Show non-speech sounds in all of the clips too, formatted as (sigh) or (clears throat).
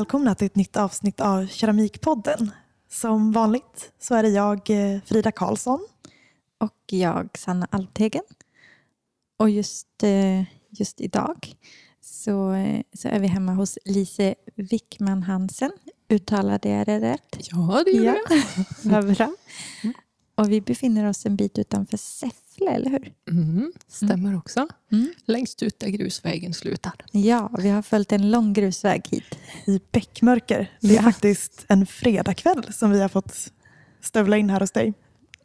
välkomna till ett nytt avsnitt av Keramikpodden. Som vanligt så är det jag, eh, Frida Karlsson. Och jag, Sanna Althegen. Och just, eh, just idag så, eh, så är vi hemma hos Lise Wickman Hansen. Uttalade jag det rätt? Ja, det gjorde Ja. jag. (laughs) Vad bra. Och vi befinner oss en bit utanför Säffle, eller hur? Mm, stämmer också. Mm. Längst ut där grusvägen slutar. Ja, vi har följt en lång grusväg hit. i Bäckmörker. Det är Ja. faktiskt en fredagkväll som vi har fått stövla in här hos dig.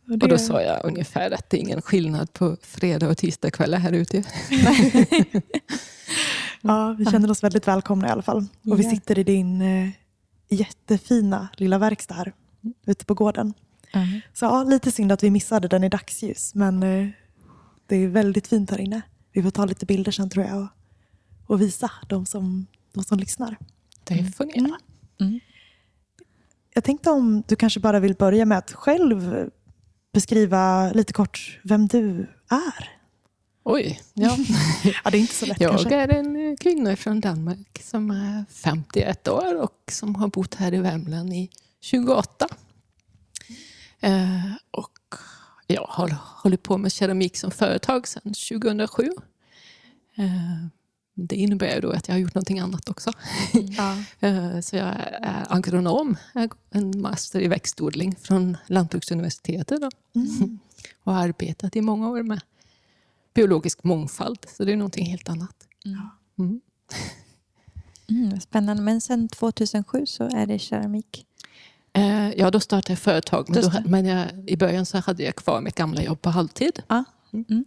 Och det- Och då sa jag ungefär att det är ingen skillnad på fredag och tisdagkvällar här ute. (laughs) Ja, vi känner oss väldigt välkomna i alla fall. Och vi sitter i din eh, jättefina lilla verkstad här ute på gården. Så ja, lite synd att vi missade den i dagsljus, men eh, det är väldigt fint här inne. Vi får ta lite bilder sen tror jag och, och visa de som, de som lyssnar. Det får ni göra. Jag tänkte om du kanske bara vill börja med att själv beskriva lite kort vem du är. Oj, ja. (laughs) Ja, det är inte så lätt Jag kanske. är en kvinna från Danmark som är 51 år och som har bott här i Värmland i 28. Eh, och jag har hållit på med keramik som företag sedan 2007. Eh, det innebär ju då att jag har gjort någonting annat också. Ja. (laughs) Eh, Så jag är agronom, en master i växtodling från Lantbruksuniversitetet. Då. Mm. (laughs) Och har arbetat i många år med biologisk mångfald, så det är någonting helt annat. Mm. Mm, vad (laughs) spännande. Men sen 2007 så är det keramik. Eh, Ja, då startade jag företag, men, då, men jag, i början så hade jag kvar mitt gamla jobb på halvtid. Ja. Mm.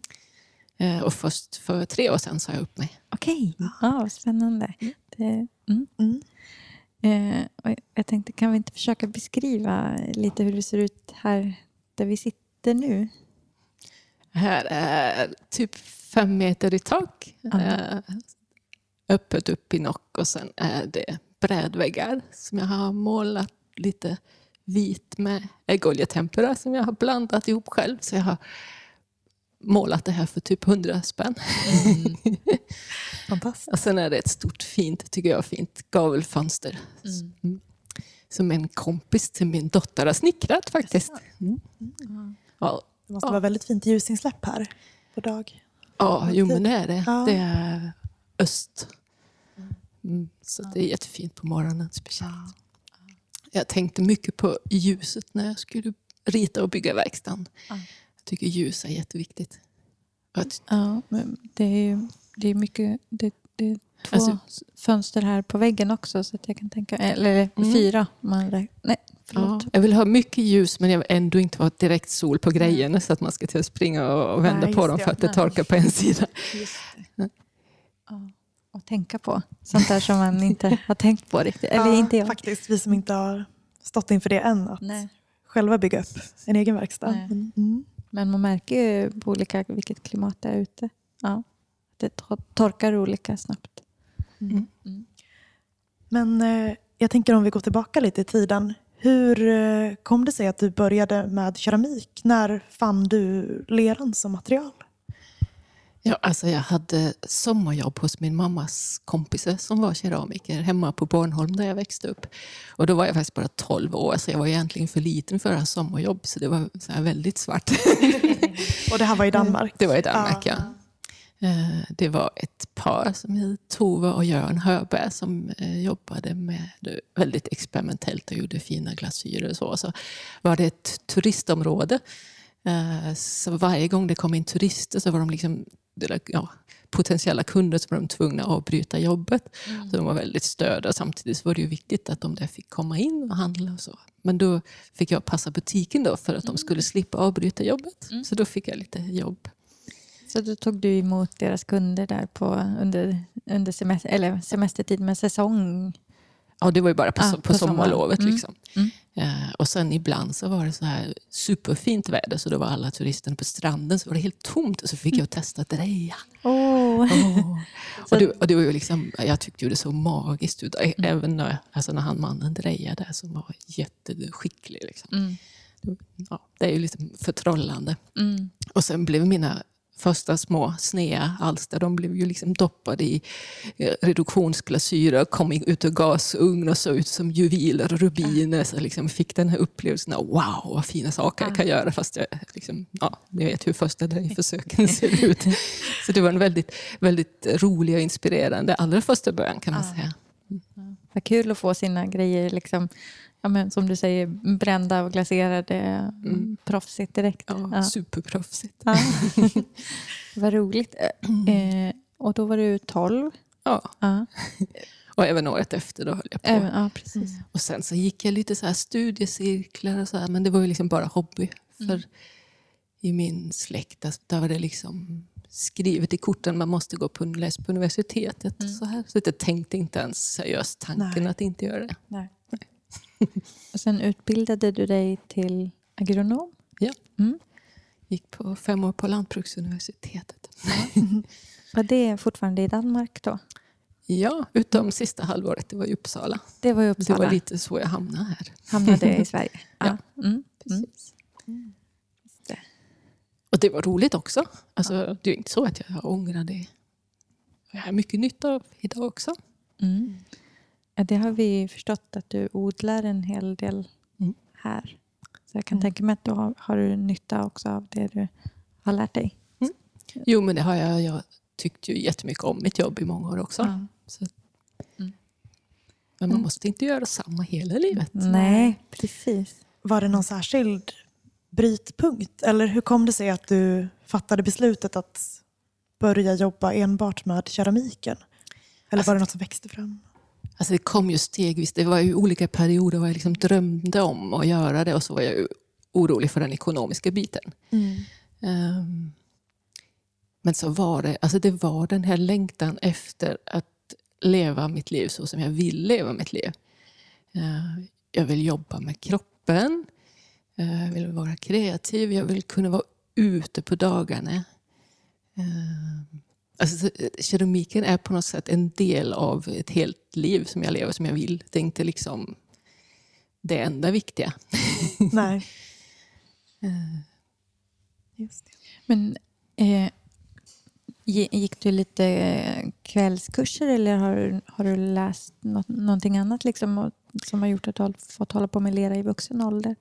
Eh, Och först för tre år sedan sa jag upp mig. Okej, ja, vad spännande. Det, mm. Mm. Eh, jag tänkte, kan vi inte försöka beskriva lite hur det ser ut här där vi sitter nu? Här är typ fem meter i tak. Eh, öppet upp i nock och sen är det brädväggar som jag har målat lite vit med äggoljetempera som jag har blandat ihop själv. Så jag har målat det här för typ 100 spänn. (laughs) Fantastiskt. Och sen är det ett stort fint, tycker jag, fint gavelfönster. Mm. Som en kompis till min dotter har snickrat faktiskt. Mm. Ja, Det måste Ja. vara väldigt fint ljusinsläpp här på dag. Ja, jo men det är det. Ja. Det är öst. Mm, så det är jättefint på morgonen speciellt. Jag tänkte mycket på ljuset när jag skulle rita och bygga verkstaden. Ja. Jag tycker ljus är jätteviktigt. Att- Ja, det är det är mycket... Det, det är två Alltså- fönster här på väggen också så att jag kan tänka... Eller Mm. fyra. Man räk- nej, Ja, förlåt. jag vill ha mycket ljus men jag vill ändå inte ha direkt sol på grejerna så att man ska till att springa och vända Nej, på dem för att det torkar på en sida. Och tänka på. Sånt där som man inte har tänkt på riktigt. Eller Ja, inte jag. Faktiskt, vi som inte har stått inför det än. Att Nej. själva bygga upp en egen verkstad. Mm. Men man märker ju på olika vilket klimat det är ute. Ja. Det tor- torkar olika snabbt. Mm. Mm. Men eh, jag tänker om vi går tillbaka lite i tiden. Hur eh, kom det sig att du började med keramik? När fann du leran som material? Ja, alltså jag hade sommarjobb hos min mammas kompisar som var keramiker hemma på Bornholm där jag växte upp. Och då var jag faktiskt bara 12 år så jag var egentligen för liten för att ha sommarjobb så det var så här väldigt svart. (laughs) Och det här var i Danmark? Det var i Danmark, ja. Eh, Det var ett par som hette Tove och Jörn Hörberg som eh, jobbade med väldigt experimentellt och gjorde fina glasyrer och så. Så var det ett turistområde. Eh, Så varje gång det kom in turister så var de liksom eller, ja, potentiella kunder så var de tvungna att avbryta jobbet. Så de var väldigt störda. Samtidigt var det ju viktigt att de där fick komma in och handla och så. Men då fick jag passa butiken då för att de skulle slippa avbryta jobbet. Så då fick jag lite jobb. Så då tog du emot deras kunder där på, under, under semester, eller semestertid med säsong? Ja, det var ju bara på, Ah, på på sommarlovet. Mm. Liksom. Mm. Eh, och sen ibland så var det så här superfint väder så då var alla turisterna på stranden så var det helt tomt och så fick jag testa dreja. Oh. Oh. och, det, och det var ju liksom, jag tyckte ju det såg magiskt ut. Ä- Även när, alltså när han mannen drejade som var jätteskicklig. Liksom. Mm. Ja, det är ju liksom förtrollande. Mm. Och sen blev mina första små snea alster, de blev ju liksom doppade i eh, reduktionsglasyrer, kom ut ur gasugn och såg ut som juveler och rubiner. Så liksom fick den här upplevelsen av wow, vad fina saker jag kan göra. Fast jag, liksom, ja, jag vet hur första försöken ser ut. (laughs) Så det var en väldigt, väldigt rolig och inspirerande allra första början kan man säga. Vad kul att få sina grejer liksom ja, men som du säger, brända och glaserade. Mm. Proffsigt direkt. Ja, ja. Superproffsigt. Ja. (laughs) Vad roligt. (clears throat) Eh, och då var du 12? Ja. ja. (laughs) Och även året efter då höll jag på. Även, ja, precis. Mm. Och sen så gick jag lite så här studiecirklar och så här, men det var ju liksom bara hobby. För mm. i min släkt där var det liksom skrivet i korten man måste gå på, läsa på universitetet. Mm. Så, här. så jag tänkte inte ens seriöst tanken Nej. att inte göra det. Nej. (laughs) Och sen utbildade du dig till agronom? Ja. Mm. Gick på fem år på Lantbruksuniversitetet. (laughs) Var det fortfarande i Danmark då? Ja, utom sista halvåret. Det var i Uppsala. Det var i Uppsala. Det var lite så jag hamnade här. Hamnade i (laughs) Sverige? ja, ja. Mm. precis. Mm. Det. Och det var roligt också. Alltså, ja. Det är inte så att jag ångrar det. Jag har mycket nytta av idag också. Mm. Ja, det har vi förstått att du odlar en hel del mm. här. Så jag kan mm. tänka mig att du har, har du nytta också av det du har lärt dig. Mm. Jo, men det har jag. Jag tyckte ju jättemycket om mitt jobb i många år också. Ja. Så. Mm. Men man mm. måste inte göra samma hela livet. Nej, precis. Var det någon särskild brytpunkt? Eller hur kom det sig att du fattade beslutet att börja jobba enbart med keramiken? Eller alltså, var det något som växte fram? Alltså det kom ju stegvis. Det var ju olika perioder var jag liksom drömde om att göra det och så var jag ju orolig för den ekonomiska biten. Mm. Um, men så var det, alltså det var den här längtan efter att leva mitt liv så som jag vill leva mitt liv. Uh, jag vill jobba med kroppen, uh, jag vill vara kreativ, jag vill kunna vara ute på dagarna. Uh, Alltså, keramiken är på något sätt en del av ett helt liv som jag lever som jag vill. Det är inte liksom det enda viktiga. (laughs) Nej. Eh. Just det. Men eh, gick du lite kvällskurser eller har, har du läst något, någonting annat liksom, som har gjort att du har fått hålla på med lera i vuxen ålder?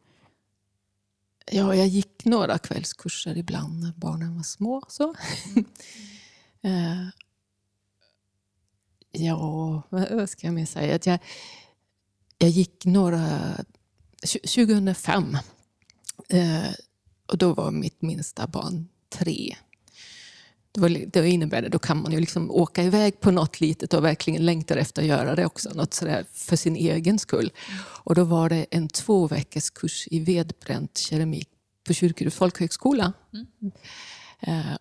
Ja, jag gick några kvällskurser ibland när barnen var små. Så. Mm. Uh, ja, vad ska jag mer säga? Att jag, jag gick några... 2005, uh, eh, och då var mitt minsta barn tre. Det, var, det innebär det, då kan man ju liksom åka iväg på något litet och verkligen längtar efter att göra det också. Något sådär för sin egen skull. Och då var det en två veckors kurs i vedbränt keramik på Kyrkeruds folkhögskola. Mm. Uh,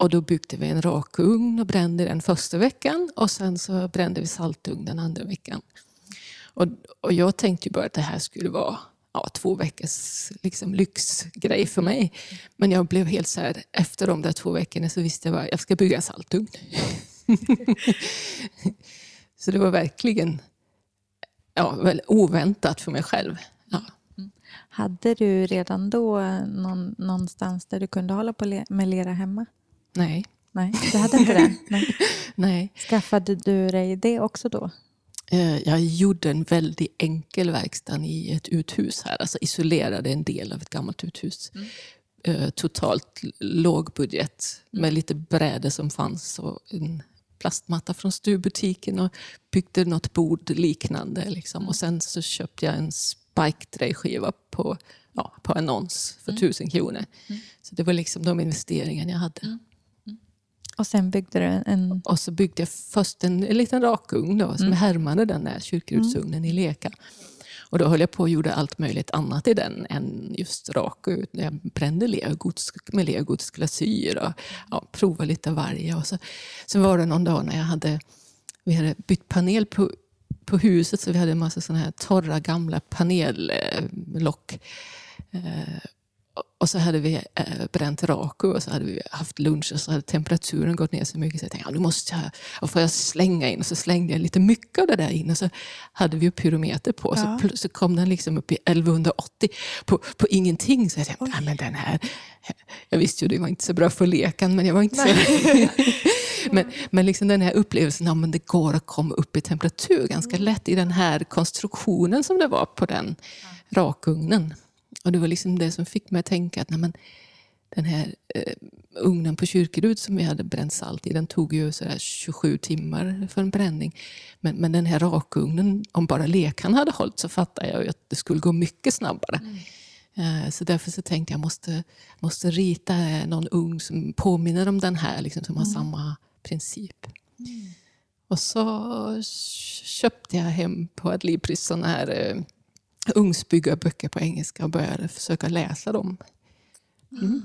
och då byggde vi en rakugn och brände den första veckan och sen så brände vi saltugn den andra veckan. Och, och jag tänkte ju bara att det här skulle vara ja, två veckors liksom, lyxgrej för mig. Men jag blev helt så här, efter de där två veckorna så visste jag att jag ska bygga saltugn. (laughs) så det var verkligen ja, väl oväntat för mig själv. Ja. Hade du redan då någon, någonstans där du kunde hålla på med lera hemma? Nej. Nej, du hade inte det? (laughs) Nej. Nej. Skaffade du dig det också då? Eh, jag gjorde en väldigt enkel verkstad i ett uthus här. Alltså isolerade en del av ett gammalt uthus. Mm. Eh, totalt låg budget med mm. lite brädor som fanns och en plastmatta från stugbutiken och byggde något bord liknande. Liksom. Och sen så köpte jag en spike-skiva på, ja, på annons för mm. tusen kronor. Mm. Så det var liksom de investeringarna jag hade. Och sen byggde du en... Och så byggde jag först en, en liten rakugn då, som mm. härmade den där kyrkrudsugnen mm. i Leka. Och då höll jag på och gjorde allt möjligt annat i den än just rakugn. Jag brände legods med legodsglasyr och ja, provade lite av varje. Och så, så var det någon dag när jag hade, vi hade bytt panel på, på huset så vi hade en massa såna här torra gamla panellock. Eh, och så hade vi äh, bränt raku och så hade vi haft lunch och så hade temperaturen gått ner så mycket så jag tänkte ja, nu måste jag, och får jag slänga in och så slängde jag lite mycket av det där in och så hade vi ju pyrometer på ja. så, så kom den liksom upp i 1180 på, på ingenting. Så jag tänkte, ja, men den här, jag visste ju det var inte så bra för lekan men jag var inte så... (laughs) men men liksom den här upplevelsen av att det går att komma upp i temperatur ganska mm. lätt i den här konstruktionen som det var på den rakugnen. Och det var liksom det som fick mig att tänka att nej, men, den här eh, ugnen på Kyrkerud som vi hade bränt salt i, den tog ju så 27 timmar för en bränning. Men, men den här rakugnen, om bara lekan hade hållit så fattade jag att det skulle gå mycket snabbare. Mm. Eh, så därför så tänkte jag måste måste rita någon ugn som påminner om den här, liksom, som har mm. samma princip. Mm. Och så köpte jag hem på Adlibris sådana här eh, ugnsbyggarböcker på engelska och började försöka läsa dem. Mm.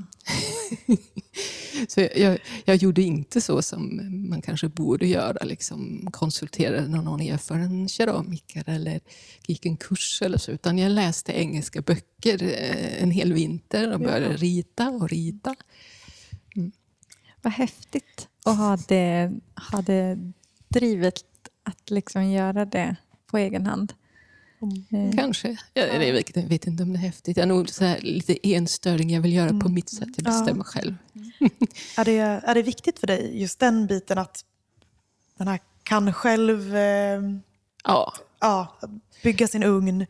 (laughs) så jag, jag, gjorde inte så som man kanske borde göra, liksom konsulterade någon erfaren keramiker eller gick en kurs eller så, utan jag läste engelska böcker eh, en hel vinter och började ja. rita och rita. Mm. Vad häftigt att ha det, ha det drivet att liksom göra det på egen hand. Mm. Kanske. Jag, jag, vet, vet, inte om det är häftigt. Jag är nog så lite enstöring. Jag vill göra mm. på mitt sätt. Jag bestämmer ja. själv. är, det, är det viktigt för dig, just den biten, att den här kan själv eh, ja. Ja, bygga sin ugn,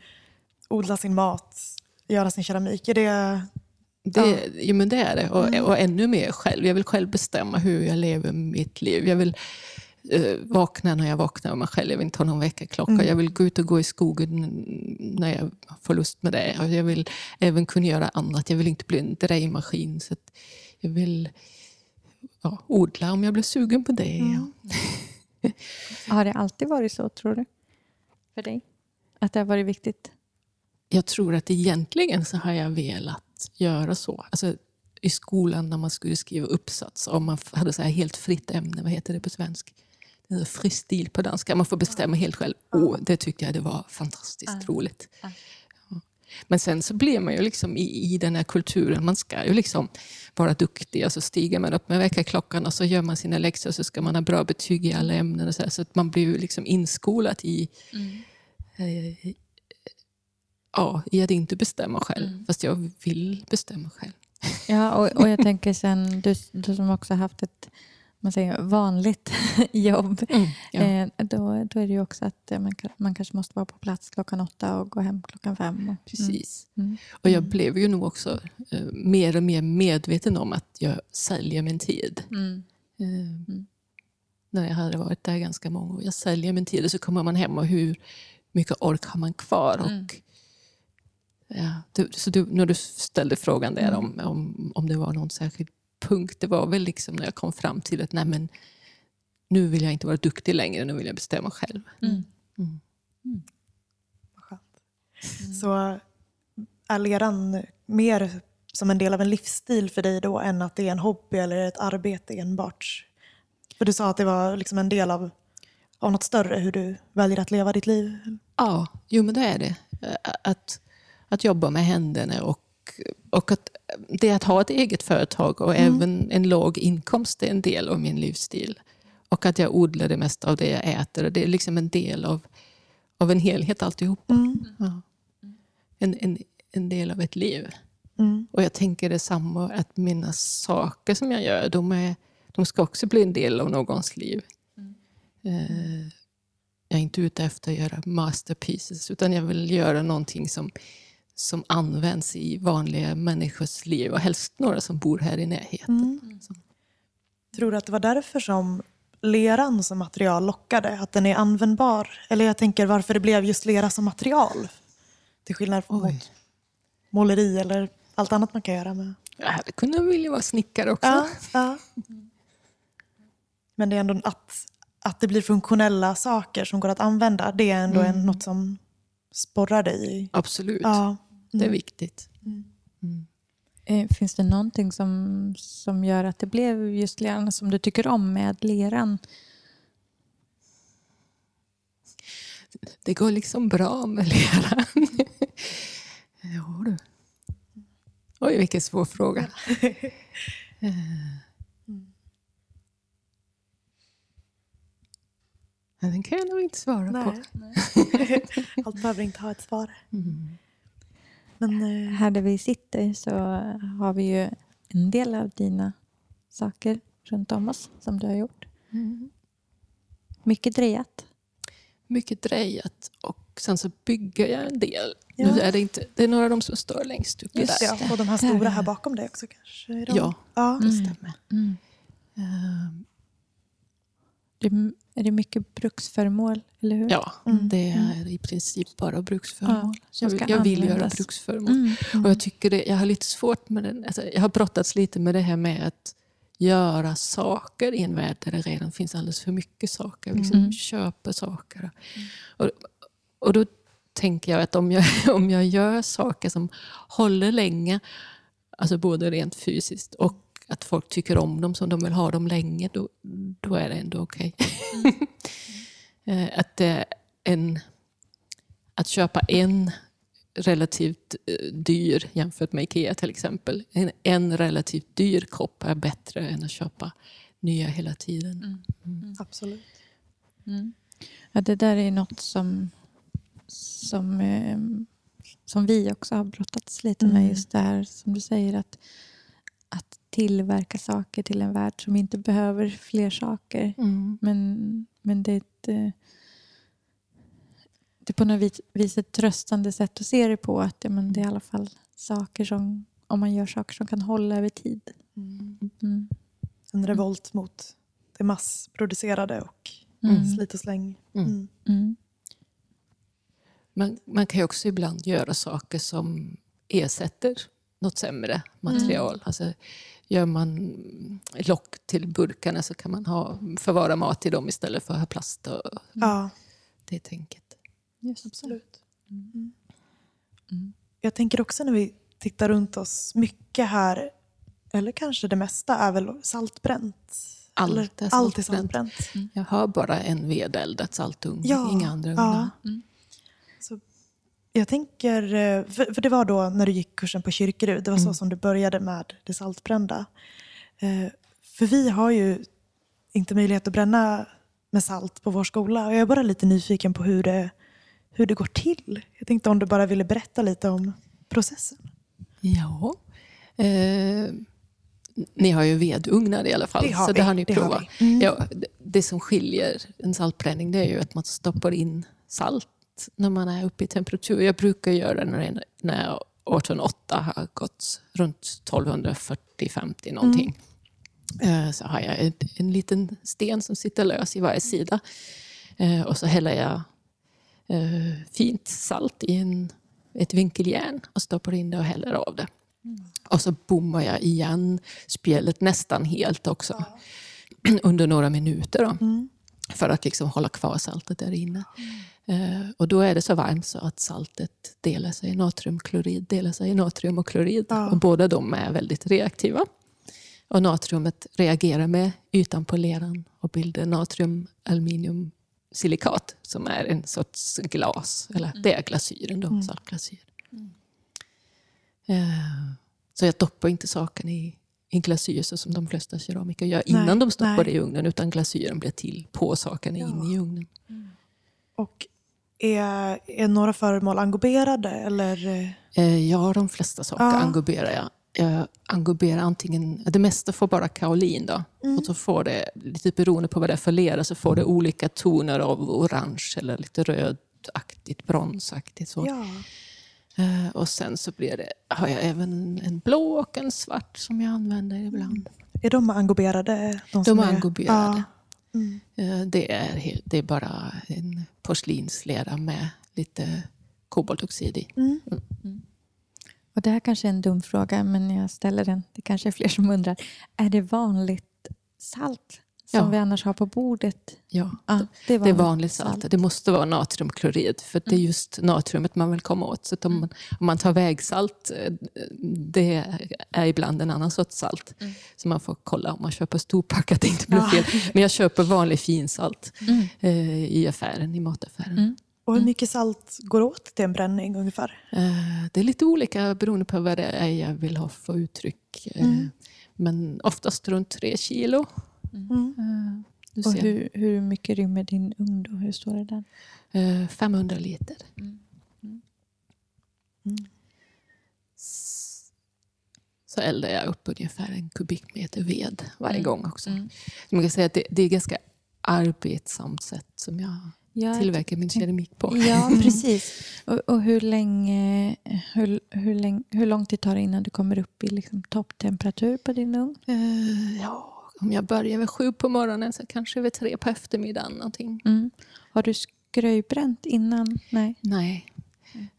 odla sin mat, göra sin keramik? Är det... Det, ja. Jo, men det är det. Och, mm. och ännu mer själv. Jag vill själv bestämma hur jag lever mitt liv. Jag vill eh, vakna när jag vaknar av mig själv. Jag vill inte ha någon väckarklocka. Mm. Jag vill gå ut och gå i skogen när jag får lust med det. Och jag vill även kunna göra annat. Jag vill inte bli en drejmaskin. Så jag vill ja, odla om jag blir sugen på det. Mm. har det alltid varit så, tror du? För dig? Att det har varit viktigt? Jag tror att egentligen så har jag velat göra så. Alltså, i skolan när man skulle skriva uppsats, om man hade så här helt fritt ämne, vad heter det på svenska? Fristil på danska. Man får bestämma helt själv. Oh, det tyckte jag det var fantastiskt roligt. Men sen så blir man ju liksom i, i den här kulturen, man ska ju liksom vara duktig och så stiger man upp med väckarklockan och så gör man sina läxor och så ska man ha bra betyg i alla ämnen. Och så, här, så att man blir ju liksom inskolad i, mm. eh, ja, i att inte bestämma själv. Mm. Fast jag vill bestämma själv. Ja, och, och jag tänker sen, du, du som också haft ett man säger, vanligt (laughs) jobb, mm, ja. eh, då, då är det ju också att man, man kanske måste vara på plats klockan åtta och gå hem klockan fem. Och, mm. Precis. Mm. Och jag blev ju nog också eh, mer och mer medveten om att jag säljer min tid. Mm. Eh, när jag hade varit där ganska många år. Jag säljer min tid och så kommer man hem och hur mycket ork har man kvar? Och, ja, du, så du, när du ställde frågan där om, om, om det var någon särskild punkt det var väl liksom när jag kom fram till att nej men, nu vill jag inte vara duktig längre, nu vill jag bestämma själv. Mm. Mm. Mm. Skönt. Mm. Så är leran mer som en del av en livsstil för dig då än att det är en hobby eller ett arbete enbart? För du sa att det var liksom en del av, av något större, hur du väljer att leva ditt liv. Ja, jo men det är det. Att, att jobba med händerna och och att det att ha ett eget företag och mm. även en låg inkomst är en del av min livsstil. Och att jag odlar det mesta av det jag äter. det är liksom en del av, av en helhet alltihop. Mm. Ja. En, en, en del av ett liv. Mm. Och jag tänker detsamma, att mina saker som jag gör, de, är, de ska också bli en del av någons liv. Mm. Eh, jag är inte ute efter att göra masterpieces, utan jag vill göra någonting som som används i vanliga människors liv och helst några som bor här i närheten. Mm. Tror du att det var därför som leran som material lockade? Att den är användbar? Eller jag tänker varför det blev just lera som material? Till skillnad från måleri eller allt annat man kan göra med. Jag hade kunnat vilja vara snickare också. Ja, ja. Men det är ändå att, att det blir funktionella saker som går att använda. Det är ändå mm. en, något som sporrar dig. Absolut. Ja. Det är mm. viktigt. Mm. mm. Eh, finns det någonting som, som gör att det blev just leran som du tycker om med leran? Det går liksom bra med leran. (laughs) ja, du. Oj, vilken svår fråga. (laughs) Men den kan jag nog inte svara på. Nej. (laughs) Allt behöver inte ha ett svar. Mm. Men eh, Här där vi sitter så har vi ju en del av dina saker runt om oss som du har gjort. Mm. Mycket drejat. Mycket drejat och sen så bygger jag en del. Ja. Nu är det, inte, det är några av dem som står längst upp just där. det, och de här stora här bakom dig också kanske? Är de? Ja. ja. Det stämmer. Mm. Det, är det mycket bruksföremål, eller hur? Ja, Mm. det är i princip bara bruksföremål. Ja, jag jag vill göra bruksföremål. Mm. Och jag tycker det, jag har lite svårt med den. Alltså, jag har brottats lite med det här med att göra saker i en värld där det redan finns alldeles för mycket saker. Vi liksom Mm. köper saker. Och, och då tänker jag att om jag, (laughs) om jag gör saker som håller länge, alltså både rent fysiskt och att folk tycker om dem som de vill ha dem länge, då, då är det ändå okej. (laughs) Eh, att, det är en, att köpa en relativt eh, dyr, jämfört med Ikea till exempel, en, en relativt dyr kopp är bättre än att köpa nya hela tiden. Absolut. Mm. Ja, det där är något som, som, eh, som vi också har brottats lite med. Mm. Just det här som du säger att, att tillverka saker till en värld som inte behöver fler saker. Mm. Men, men det är ett, eh, det är på något vis, vis ett tröstande sätt att se det på. Att ja, men det är i alla fall saker som, om man gör saker som kan hålla över tid. Mm. En revolt mot det massproducerade och Mm. slit och släng. Mm. Mm. Mm. Man, man kan ju också ibland göra saker som ersätter något sämre material. Alltså, gör man lock till burkarna så kan man ha, förvara mat i dem istället för att ha plast och Ja, det tänket. Just. absolut. Mm. Jag tänker också när vi tittar runt oss, mycket här, eller kanske det mesta, är väl saltbränt. Allt är allt är saltbränt. saltbränt. Jag har bara en vedeldat saltugn, Ja, inga andra ja. ugnar. Mm. Så jag tänker, eh, för, för det var då när du gick kursen på Kyrkerud, det var så Mm. som du började med det saltbrända. Eh, För vi har ju inte möjlighet att bränna med salt på vår skola. Och jag är bara lite nyfiken på hur det, hur det går till. Jag tänkte om du bara ville berätta lite om processen. Ja. Eh, ni har ju vedugnar i alla fall, Det har så vi, det har ni det har provat. vi. Mm. Ja, det, det som skiljer en saltbränning det är ju att man stoppar in salt när man är uppe i temperatur. Jag brukar göra det när, när 1808 har gått runt 1240-50 någonting. Eh, Så har jag en, en liten sten som sitter lös i varje sida. Eh, Och så häller jag eh, fint salt i en, ett vinkeljärn och stoppar in det och häller av det. Och så bommar jag igen spjället nästan helt också. (clears throat) Under några minuter. Då, Mm. För att liksom hålla kvar saltet där inne. Eh, och då är det så varmt så att saltet delar sig i natriumklorid, delar sig i natrium och klorid. Ja. Och båda de är väldigt reaktiva. Och natriumet reagerar med ytan på leran och bildar natrium, aluminium, silikat som är en sorts glas. Eller det är glasyren då, saltglasyr. Eh, Så jag doppar inte saken i, i glasyr så som de flesta keramiker gör innan Nej, de stoppar nej. det i ugnen. Utan glasyren blir till på saken Ja. in i ugnen. Och är, är några föremål engoberade eller? eh, Ja, de flesta saker Ja. engoberar jag. Jag engoberar antingen, det mesta får bara kaolin då. Mm. Och så får det, lite beroende på vad det är för lera, så får det olika toner av orange eller lite rödaktigt, bronsaktigt. Så. Ja. Eh, Och sen så blir det, har jag även en blå och en svart som jag använder ibland. Är de engoberade? De som är engoberade. Ja. Mm. Eh, Det är, det är bara en porslinslera med lite koboltoxid i. Mm. Och det här kanske är en dum fråga, men jag ställer den. Det kanske är fler som undrar. Är det vanligt salt som Ja. vi annars har på bordet? Ja. Ja, det är Det är vanligt, salt. Det måste vara natriumklorid för det är just natriumet man vill komma åt. Så att om, man, om man tar vägsalt, eh, det är ibland en annan sorts salt. Så man får kolla om man köper storpack att det inte blir Ja. fel. Men jag köper vanlig finsalt Mm. eh, i affären, i mataffären. Mm. Och hur mycket salt går åt till en bränning ungefär? Eh, Det är lite olika beroende på vad det är jag vill ha för uttryck. Eh, Mm. Men oftast runt tre kilo. Mm. Eh, Du Och hur, hur mycket rymmer din ugn då? Hur står det där? Eh, 500 liter. Mm. Mm. Så eldar jag upp ungefär en kubikmeter ved varje Mm. gång också. Mm. Så man kan säga att det, det är ganska arbetsamt sätt som jag Ja, tillverkar min keramik på. ja (laughs) precis. Och, och hur, länge, hur, hur, länge, hur lång tid tar det innan du kommer upp i liksom topptemperatur på din ugn? Eh, ja, om jag börjar vid sju på morgonen så kanske vid tre på eftermiddagen. Någonting. Mm. Har du skröjbränt innan? Nej. Nej,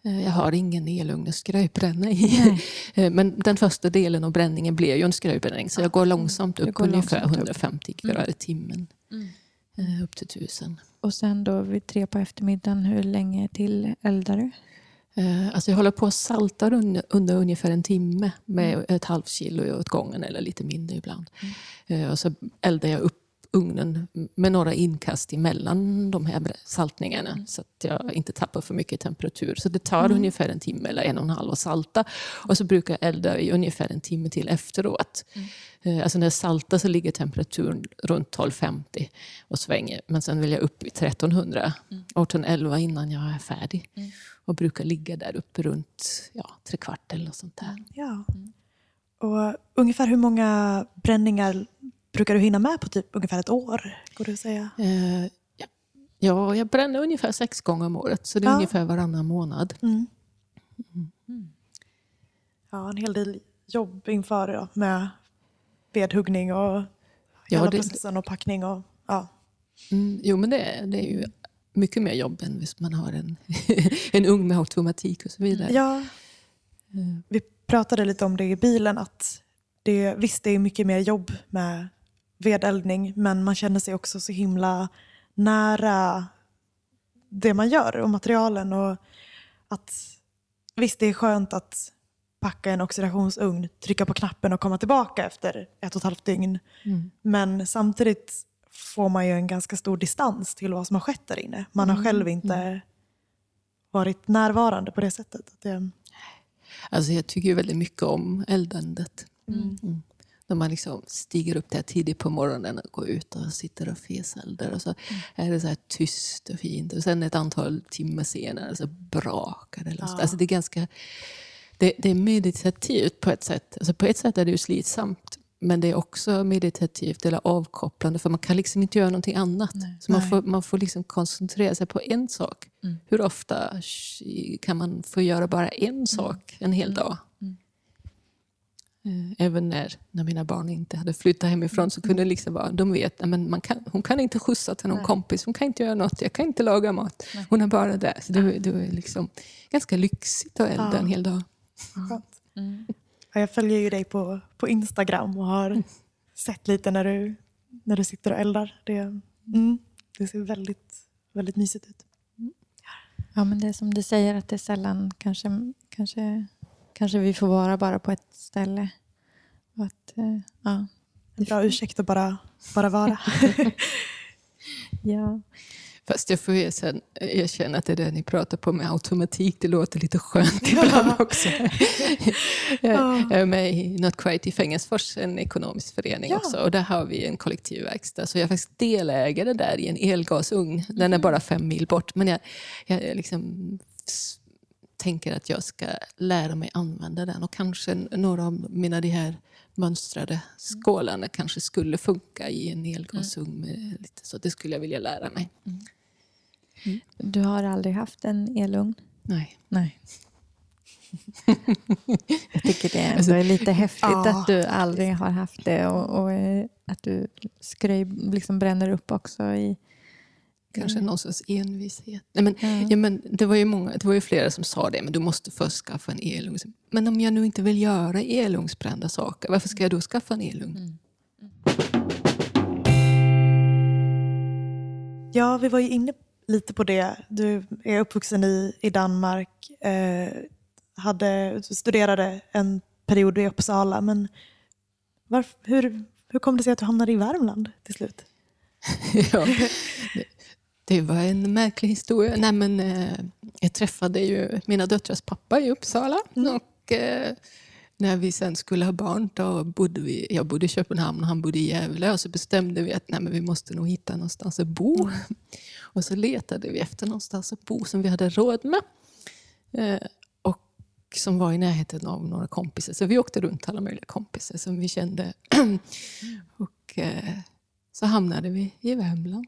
Eh, jag har ingen elugn att skröjbränna i. Nej. (laughs) Eh, Men den första delen av bränningen blir ju en skröjbränning så jag går långsamt upp går ungefär långsamt upp. 150 grader i timmen. eh, Upp till 1000. Och sen då vid tre på eftermiddagen, hur länge till eldar du? Eh, Alltså jag håller på att salta under, under ungefär en timme med ett halvt kilo åt gången eller lite mindre ibland. Eh, Och så eldar jag upp ugnen med några inkast emellan de här saltningarna så att jag inte tappar för mycket temperatur. Så det tar ungefär en timme eller en och en halv att salta. Och så brukar jag elda i ungefär en timme till efteråt. Eh, Alltså när jag saltar så ligger temperaturen runt 1250 och svänger. Men sen vill jag upp i 1300, 1811 innan jag är färdig. Och brukar ligga där uppe runt ja, tre kvart eller något sånt där. Ja. Och ungefär hur många bränningar brukar du hinna med på typ ungefär ett år? Går att säga? Eh, ja. ja, jag bränner ungefär sex gånger om året. Så det är Ja. ungefär varannan månad. Mm. Ja, en hel del jobb inför då, med vedhuggning och Ja, hela det- processen och packning. Och, ja. Mm, jo, men det, är- det är ju mycket mer jobb än hvis man har en, (laughs) en ugn med automatik och så vidare. Ja, vi pratade lite om det i bilen att det, visst det är mycket mer jobb med vedeldning men man känner sig också så himla nära det man gör och materialen. Och att, visst det är skönt att packa en oxidationsugn, trycka på knappen och komma tillbaka efter ett och ett halvt dygn. Mm. Men samtidigt får man ju en ganska stor distans till vad som har skett där inne. Man har själv inte varit närvarande på det sättet. Det, Alltså jag tycker ju väldigt mycket om eldandet. Mm. När man liksom stiger upp där tidigt på morgonen och går ut och sitter och feseldar. Och så är det så här tyst och fint. Och sen ett antal timmar senare så brakar det. loss. Ja. Alltså det, är ganska, det, det är meditativt på ett sätt. Alltså på ett sätt är det ju slitsamt. Men det är också meditativt eller avkopplande för man kan liksom inte göra någonting annat. Så man Nej. får, man får liksom koncentrera sig på en sak. Hur ofta kan man få göra bara en sak en hel dag? Eh, Även när, när mina barn inte hade flyttat hemifrån så kunde det liksom vara, de vet att man kan, hon kan inte skjutsa till någon kompis, hon kan inte göra något, jag kan inte laga mat. Hon är bara där. Så det, det är liksom ganska lyxigt att elda Ja. en hel dag. Ja, jag följer ju dig på, på Instagram och har sett lite när du, när du sitter och eldar. Det, mm, det ser väldigt, väldigt mysigt ut. Ja, men det är som du säger att det är sällan kanske, kanske, kanske vi får vara bara på ett ställe. Att, eh, ja. En bra ursäkt att bara, bara vara. (laughs) Ja. Fast jag får erkänna, att det där ni pratar på med automatik, det låter lite skönt (laughs) ibland också. (laughs) jag, är med i Not Quite i Fengesfors, en ekonomisk förening Ja. också. Och där har vi en kollektivverkstad. Så jag är faktiskt delägare där i en elgasugn. Den är bara fem mil bort. Men jag, jag liksom tänker att jag ska lära mig använda den. Och kanske några av mina de här mönstrade skålarna kanske skulle funka i en elgasugn. Lite, så det skulle jag vilja lära mig. Du har aldrig haft en elugn? Nej. Nej. (laughs) Jag tycker det ändå Alltså, är lite häftigt ja, att du aldrig har haft det och, och eh, att du skröj, liksom bränner upp också i... Kanske någon sorts envishet. Nej, men, Ja. ja. men det, var ju många, det var ju flera som sa det, men du måste först skaffa en elugn. Men om jag nu inte vill göra elugnsbrända saker, varför ska jag då skaffa en elugn? Ja, vi var ju inne lite på det. Du är uppvuxen i, i Danmark, eh, hade, studerade en period i Uppsala. Men varf, hur, hur kom det sig att du hamnade i Värmland till slut? (laughs) ja. Det var en märklig historia. Nej, men, eh, jag träffade ju mina döttrars pappa i Uppsala. Mm. Och, eh, när vi sen skulle ha barn, då bodde vi, jag bodde i Köpenhamn och han bodde i Gävle. Och så bestämde vi att nej, men vi måste nog hitta någonstans att bo. Mm. Och så letade vi efter någonstans att bo som vi hade råd med. Eh, och som var i närheten av några kompisar. Så vi åkte runt alla möjliga kompisar som vi kände. (clears throat) och eh, så hamnade vi i Värmland.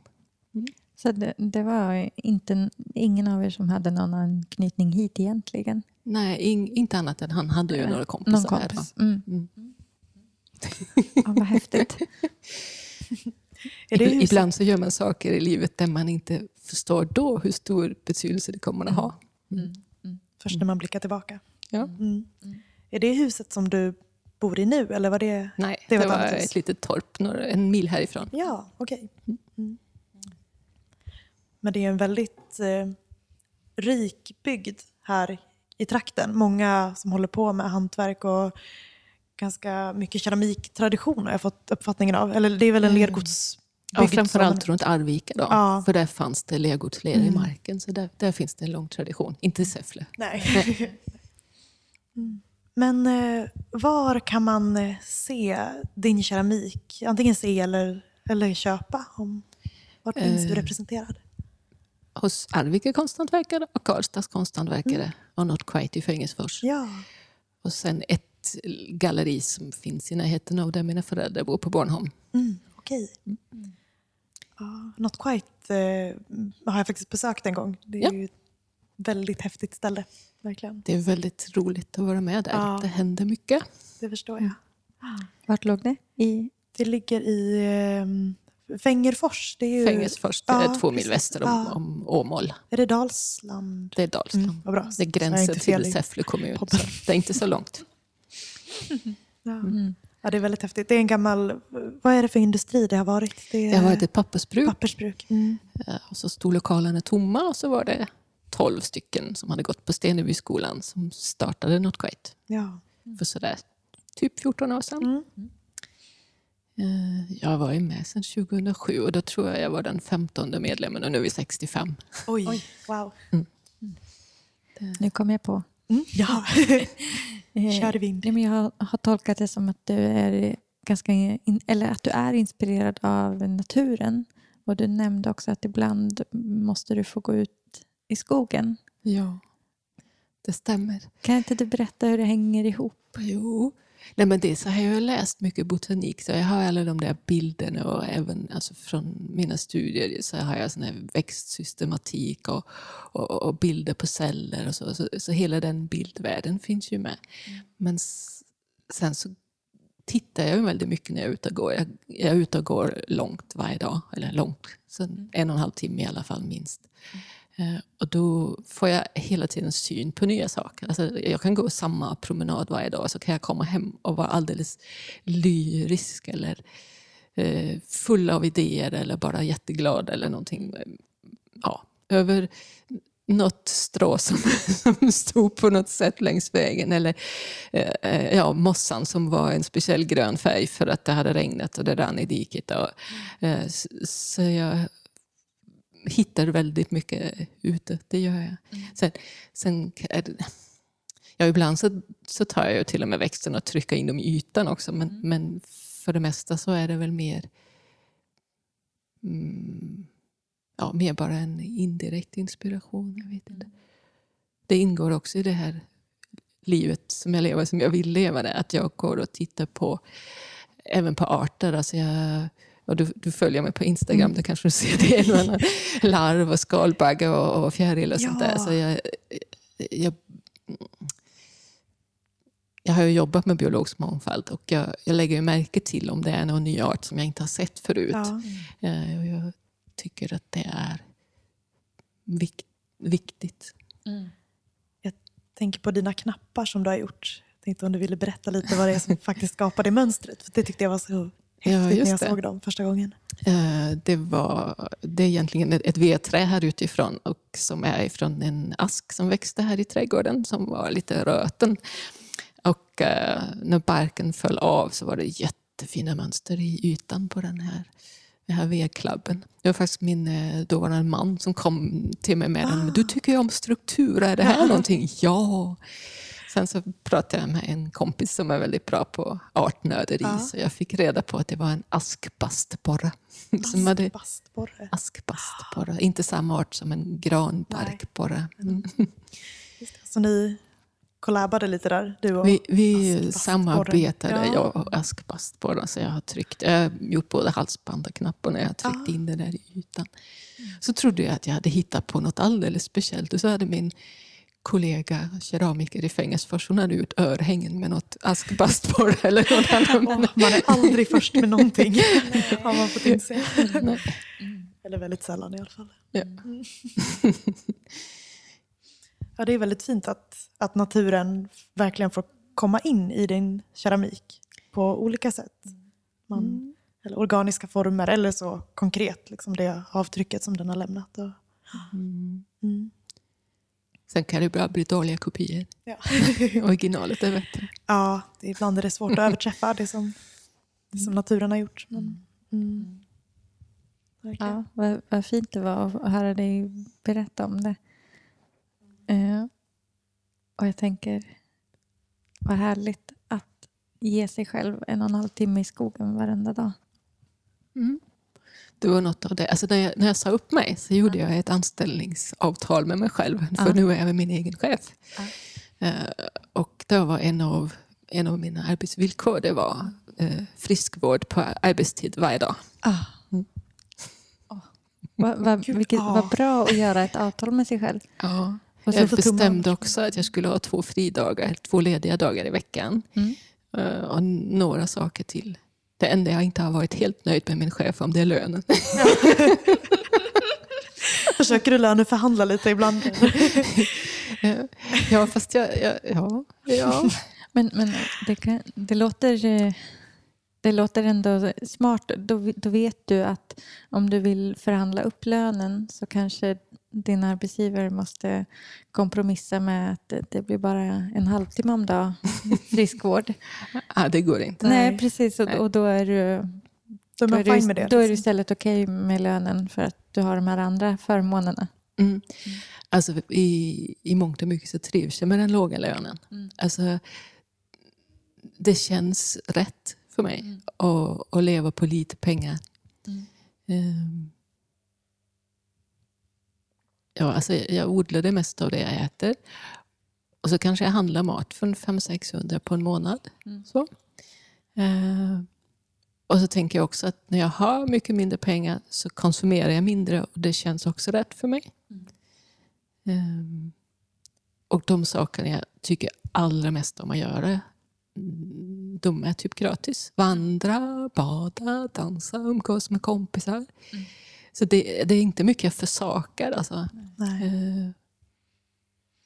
Mm. Så det, det, var inte, ingen av er som hade någon anknytning hit egentligen? Nej, in, inte annat än han hade ju några kompisar någon kompis. här. Mm. Mm. ja, vad häftigt. (laughs) Ibland så gör man saker i livet där man inte förstår då hur stor betydelse det kommer att ha. Mm. mm. mm. Först när man blickar tillbaka. Ja. Mm. Är det huset som du bor i nu? Eller var det, Nej, det var, det var ett, ett litet torp några, en mil härifrån. Ja, okej. Okay. Men det är en väldigt eh, rik bygd här i trakten. Många som håller på med hantverk och ganska mycket keramiktradition har jag fått uppfattningen av. Eller det är väl en mm. Ja, framförallt som... runt Arvika då. Ja. För där fanns det lergodslera mm. i marken. Så där, där, finns det en lång tradition. Inte i Säffle. Nej. (laughs) mm. Men eh, var kan man eh, se din keramik? Antingen se eller, eller köpa? Om, var finns du eh, representerad? Hos Arvika konsthantverkare och Karlstads konsthantverkare mm. och Not Quite i Fengesfors. Ja. Och sen ett galleri som finns i närheten av där mina föräldrar bor på Bornholm. Mm, Okej. Okay. Mm. Uh, Not Quite uh, har jag faktiskt besökt en gång. Det är ja. ju ett väldigt häftigt ställe. Verkligen. Det är väldigt roligt att vara med där. Ja. Det händer mycket. Det förstår jag. Vart låg det? I... Det ligger i um, Fängerfors. Det är ju... Fängersfors, det är ja, två mil väster om, ja. om Åmål. Är det Dalsland? Det är Dalsland. Mm, bra. Det är gränsen till Säffle kommun. Det är inte så långt. (laughs) ja. Mm. ja, det är väldigt häftigt. Det är en gammal... Vad är det för industri det har varit? Det, är... det har varit ett pappersbruk. pappersbruk. Mm. Och så stod lokalerna tomma och så var det tolv stycken som hade gått på Stenebyskolan som startade Not Quite. Ja. För sådär typ 14 år sedan. Mm. Eh, jag var ju med sedan 2007 och då tror jag jag var den 15 medlemmen och nu är vi 65. Oj, Oj wow. Mm. Nu kom jag på. Mm, ja, (laughs) kör vind. Jag har, tolkat det som att du är ganska in, eller att du är inspirerad av naturen. Och du nämnde också att ibland måste du få gå ut i skogen. Ja, det stämmer. Kan inte du berätta hur det hänger ihop? Jo, Nej, men det så har jag läst mycket botanik, så jag har alla de där bilderna och även alltså, från mina studier så har jag sån här växtsystematik och, och, och, bilder på celler och så, så, så. hela den bildvärlden finns ju med. Mm. Men sen så tittar jag väldigt mycket när jag är ute och går. Jag, jag är ute och går långt varje dag, eller långt, så mm. en och en halv timme i alla fall minst. Mm. Eh, och då får jag hela tiden syn på nya saker. Alltså jag kan gå samma promenad varje dag så kan jag komma hem och vara alldeles lyrisk eller eh, full av idéer eller bara jätteglad eller någonting. Eh, ja, över något strå som, (laughs) som stod på något sätt längs vägen. Eller eh, eh, ja, mossan som var en speciell grön färg för att det hade regnat och det rann i diket. Och, så jag hittar väldigt mycket ute, det gör jag. Mm. Sen, sen det, ja, ibland så, så tar jag till och med växterna och trycker in dem i ytan också, men, mm. men för det mesta så är det väl mer mm, ja, mer bara en indirekt inspiration. Jag vet inte. Det ingår också i det här livet som jag lever, som jag vill leva det, att jag går och tittar på även på arter. Alltså jag och du, du följer mig på Instagram, mm. där kanske du ser det. En larv och skalbagge och, och fjäril och ja. sånt där. Så jag, jag, jag har ju jobbat med biologisk mångfald och jag, jag lägger märke till om det är någon ny art som jag inte har sett förut. Ja. Mm. Jag tycker att det är vik, viktigt. Mm. Jag tänker på dina knappar som du har gjort. Jag tänkte om du ville berätta lite vad det är som (laughs) faktiskt skapar det mönstret. För det tyckte jag var så häftigt ja, när jag det. såg dem första gången. Uh, det, var, det är egentligen ett vedträ här utifrån och som är ifrån en ask som växte här i trädgården som var lite röten. Och uh, när barken föll av så var det jättefina mönster i ytan på den här det här V-klubben. Det var faktiskt min eh, dåvarande man som kom till mig med den. Du tycker ju om struktur, är det här någonting? Ja. Sen så pratade jag med en kompis som är väldigt bra på artnöderi Ja. så jag fick reda på att det var en askbastborre. (laughs) Askbastborre. askbastborre. Inte samma art som en granbarkborre. Mm. Så ni kollabade lite där, du och Vi, vi samarbetade, Ja. jag och askbastborren. Så jag har tryckt, jag har gjort både halsband och knappar när jag har tryckt Ah. in det där i ytan. Så trodde jag att jag hade hittat på något alldeles speciellt. Och så hade min kollega, keramiker i Fengersfors, hon hade gjort örhängen med något askbastborre eller något annat. Man är aldrig först med någonting. (laughs) (laughs) har man fått inse. Nej. Eller väldigt sällan i alla fall. Ja. (laughs) Ja, det är väldigt fint att, att naturen verkligen får komma in i din keramik på olika sätt. Man, eller organiska former eller så konkret, liksom det avtrycket som den har lämnat. Och, Mm. Mm. Sen kan det bara bli dåliga kopior. Ja. (laughs) Originalet är bättre. ja, det, ibland är det svårt att överträffa det som, det som naturen har gjort. Men, mm. Verkligen. Ja, vad, vad fint det var att höra dig berätta om det. Eh, och jag tänker, vad härligt att ge sig själv en och en halv timme i skogen varenda dag. Mm. Det var något av det. Alltså när, jag, när jag sa upp mig så gjorde jag ett anställningsavtal med mig själv. För Ja. nu är jag min egen chef. Ja. Eh, och då var en av, en av mina arbetsvillkor det var eh, friskvård på arbetstid varje dag. Ah. Mm. Vad vad- Gud, vilket, ja. vad bra att göra ett avtal med sig själv. Ja. Jag bestämde också att jag skulle ha två fridagar, två lediga dagar i veckan. Mm. Eh, och några saker till. Det enda jag inte har varit helt nöjd med min chef om det är lönen. (laughs) Försöker du löneförhandla lite ibland? (laughs) ja, fast jag... jag ja, ja. Men, men det, kan, det, låter, eh, det låter ändå smart. Då, då vet du att om du vill förhandla upp lönen så kanske din arbetsgivare måste kompromissa med att det, blir bara en halvtimme om dag (laughs) friskvård. Ah, det går inte. Nej, Nej. precis. Och, Nej. och då är du, Då är då man är du, med det. då är du liksom. istället okej med lönen för att du har de här andra förmånerna. Mm. Alltså, i, I mångt och mycket så trivs jag med den låga lönen. Mm. Alltså, det känns rätt för mig Mm. att, att leva på lite pengar. Mm. Ehm. Ja, alltså, jag odlar det mesta av det jag äter. Och så kanske jag handlar mat för 500-600 på en månad. Mm. Så. Ehm. Och så tänker jag också att när jag har mycket mindre pengar så konsumerar jag mindre och det känns också rätt för mig. Mm. Ehm, och de sakerna jag tycker allra mest om att göra, mm, de är typ gratis. Vandra, bada, dansa, umgås med kompisar. Mm. Så det, det är inte mycket jag försakar. Alltså. Ehm,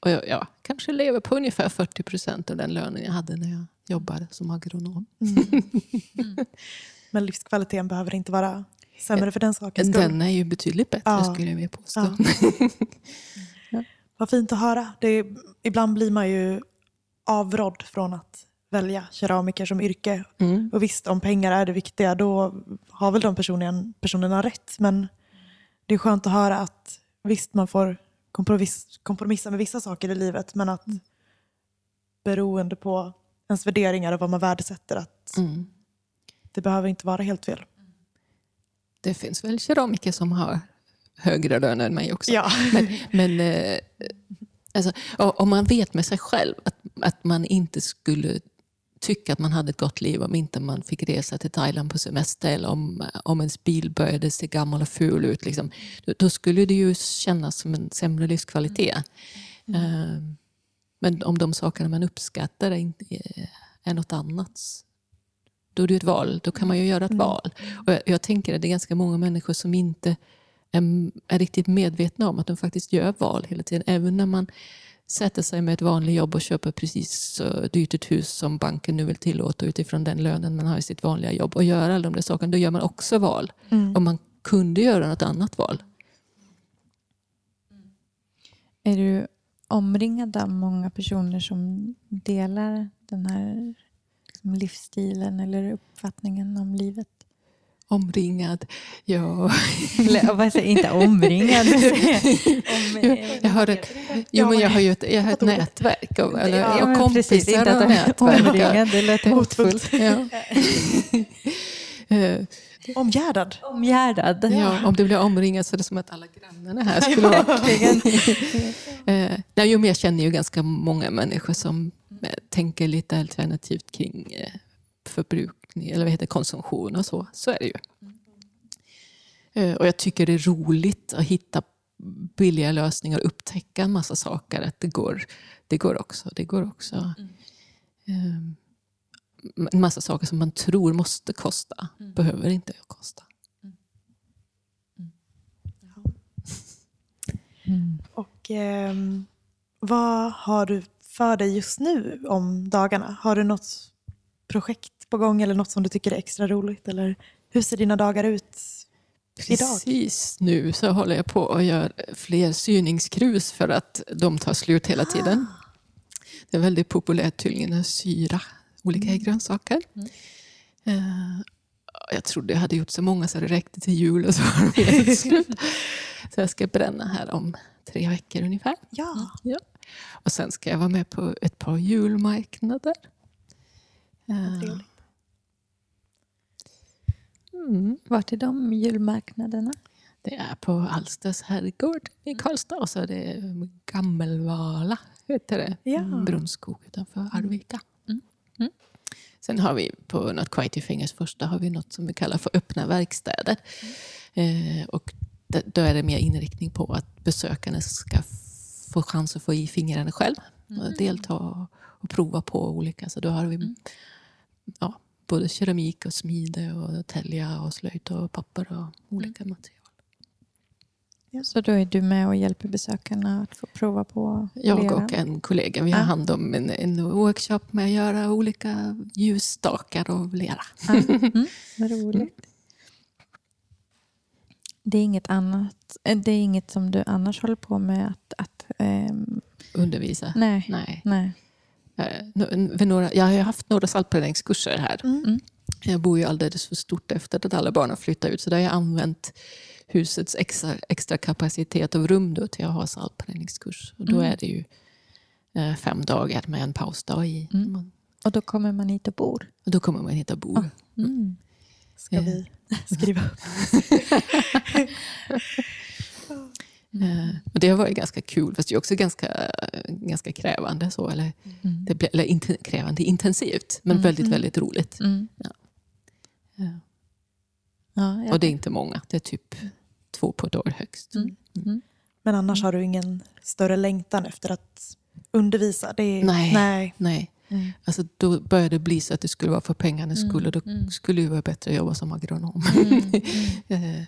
och jag ja, kanske lever på ungefär 40 procent av den lönen jag hade när jag jobbade som agronom. (laughs) Mm. Men livskvaliteten behöver inte vara sämre för den sakens skull. Den är ju betydligt bättre Ja. skulle jag vilja påstå. Ja. (laughs) Vad fint att höra. Det ibland blir man ju avrådd från att välja keramiker som yrke. Mm. Och visst, om pengar är det viktiga, då har väl de personen, personerna rätt. Men det är skönt att höra att visst, man får kompromiss, kompromissa med vissa saker i livet, men att beroende på ens värderingar och vad man värdesätter, att Mm. det behöver inte vara helt fel. Det finns väl keramiker som har högre löner än mig också. Ja. Men, men eh, alltså, om man vet med sig själv att, att man inte skulle tycka att man hade ett gott liv om inte man fick resa till Thailand på semester eller om, om ens bil började se gammal och ful ut. Liksom, då, då skulle det ju kännas som en sämre livskvalitet. Eh, men om de sakerna man uppskattar är, inte, är något annat då är det ett val. Då kan man ju göra ett val. Och jag, jag tänker att det är ganska många människor som inte är, är riktigt medvetna om att de faktiskt gör val hela tiden. Även när man sätter sig med ett vanligt jobb och köper precis så dyrt ett hus som banken nu vill tillåta utifrån den lönen man har i sitt vanliga jobb och gör alla de där sakerna, då gör man också val. Mm. Och man kunde göra något annat val. Är du omringad av många personer som delar den här liksom, livsstilen eller uppfattningen om livet? Omringad. Ja. Eller vad säger inte omringad. Om, jag har ett, jo, men jag har ju ett, jag har ett nätverk av eller, Ja, och kompisar precis, inte att och nätverk. omringad, det lät hotfullt. Ja. (laughs) Eh, Omgärdad. Omgärdad. Ja, om du blir omringad så är det som att alla grannarna här skulle vara. (laughs) eh, nej, jo, men jag känner ju ganska många människor som eh, tänker lite alternativt kring eh, förbrukning, eller vad heter konsumtion och så. Så är det ju. Eh, och jag tycker det är roligt att hitta billiga lösningar och upptäcka en massa saker. Att det går, det går också. Det går också. Eh, en massa saker som man tror måste kosta, behöver inte kosta. Och ehm, vad har du för dig just nu om dagarna? Har du något projekt på gång eller något som du tycker är extra roligt? Eller hur ser dina dagar ut idag? Precis nu så håller jag på att göra fler syningskrus för att de tar slut hela tiden. Det är väldigt populärt tydligen att syra olika grönsaker. Eh, jag trodde jag hade gjort så många så det räckte till jul och så var de helt (laughs) slut. Så jag ska bränna här om tre veckor ungefär. Ja, Ja. Och sen ska jag vara med på ett par julmarknader. Eh, trevligt. mm. Vart är de julmarknaderna? Det är på Alsters herrgård i Karlstad och så är det Gammelvala, heter det. Ja. Brunskog utanför Arvika. Sen har vi på Not Quite Fingers första har vi något som vi kallar för öppna verkstäder. Eh, och då är det mer inriktning på att besökarna ska få chans att få i fingrarna själv. Och delta och, och prova på olika. Så då har vi ja, både keramik och smide och tälja och slöjd och papper och olika material. Så då är du med och hjälper besökarna att få prova på Jag lera? och en kollega vi har Ja. hand om en, en workshop med att göra olika ljusstakar av lera. Ja. Mm, vad roligt. Det är inget annat. eh, Det är inget som du annars håller på med att... att ehm, Undervisa. nej. Nej. nej. Eh, nu- vid några, jag har haft några saltbränningskurser här. Mm. Jag bor ju alldeles för stort efter att alla barnen flyttat ut. Så där har jag använt husets extra, extra kapacitet av rum då till att ha saltbränningskurs. Och då Mm. är det ju eh, fem dagar med en pausdag i. Mm. Man, Och då kommer man hit och bor. och då kommer man hitta bo. Mm. Ska vi skriva upp? (laughs) (laughs) Eh, och det har varit ganska kul, fast det är också ganska, ganska krävande. Så, eller, Mm. det blir, eller inte krävande, intensivt, men väldigt, väldigt roligt. Mm. Ja. Ja, jag- Och det är inte många, det är typ två på ett år högst. Mm. Men annars har du ingen större längtan efter att undervisa? Det är, Nej. nej. Nej. Mm. Alltså, då började det bli så att det skulle vara för pengarnas Mm. skull och då Mm. skulle det vara bättre att jobba som agronom. Mm. (laughs)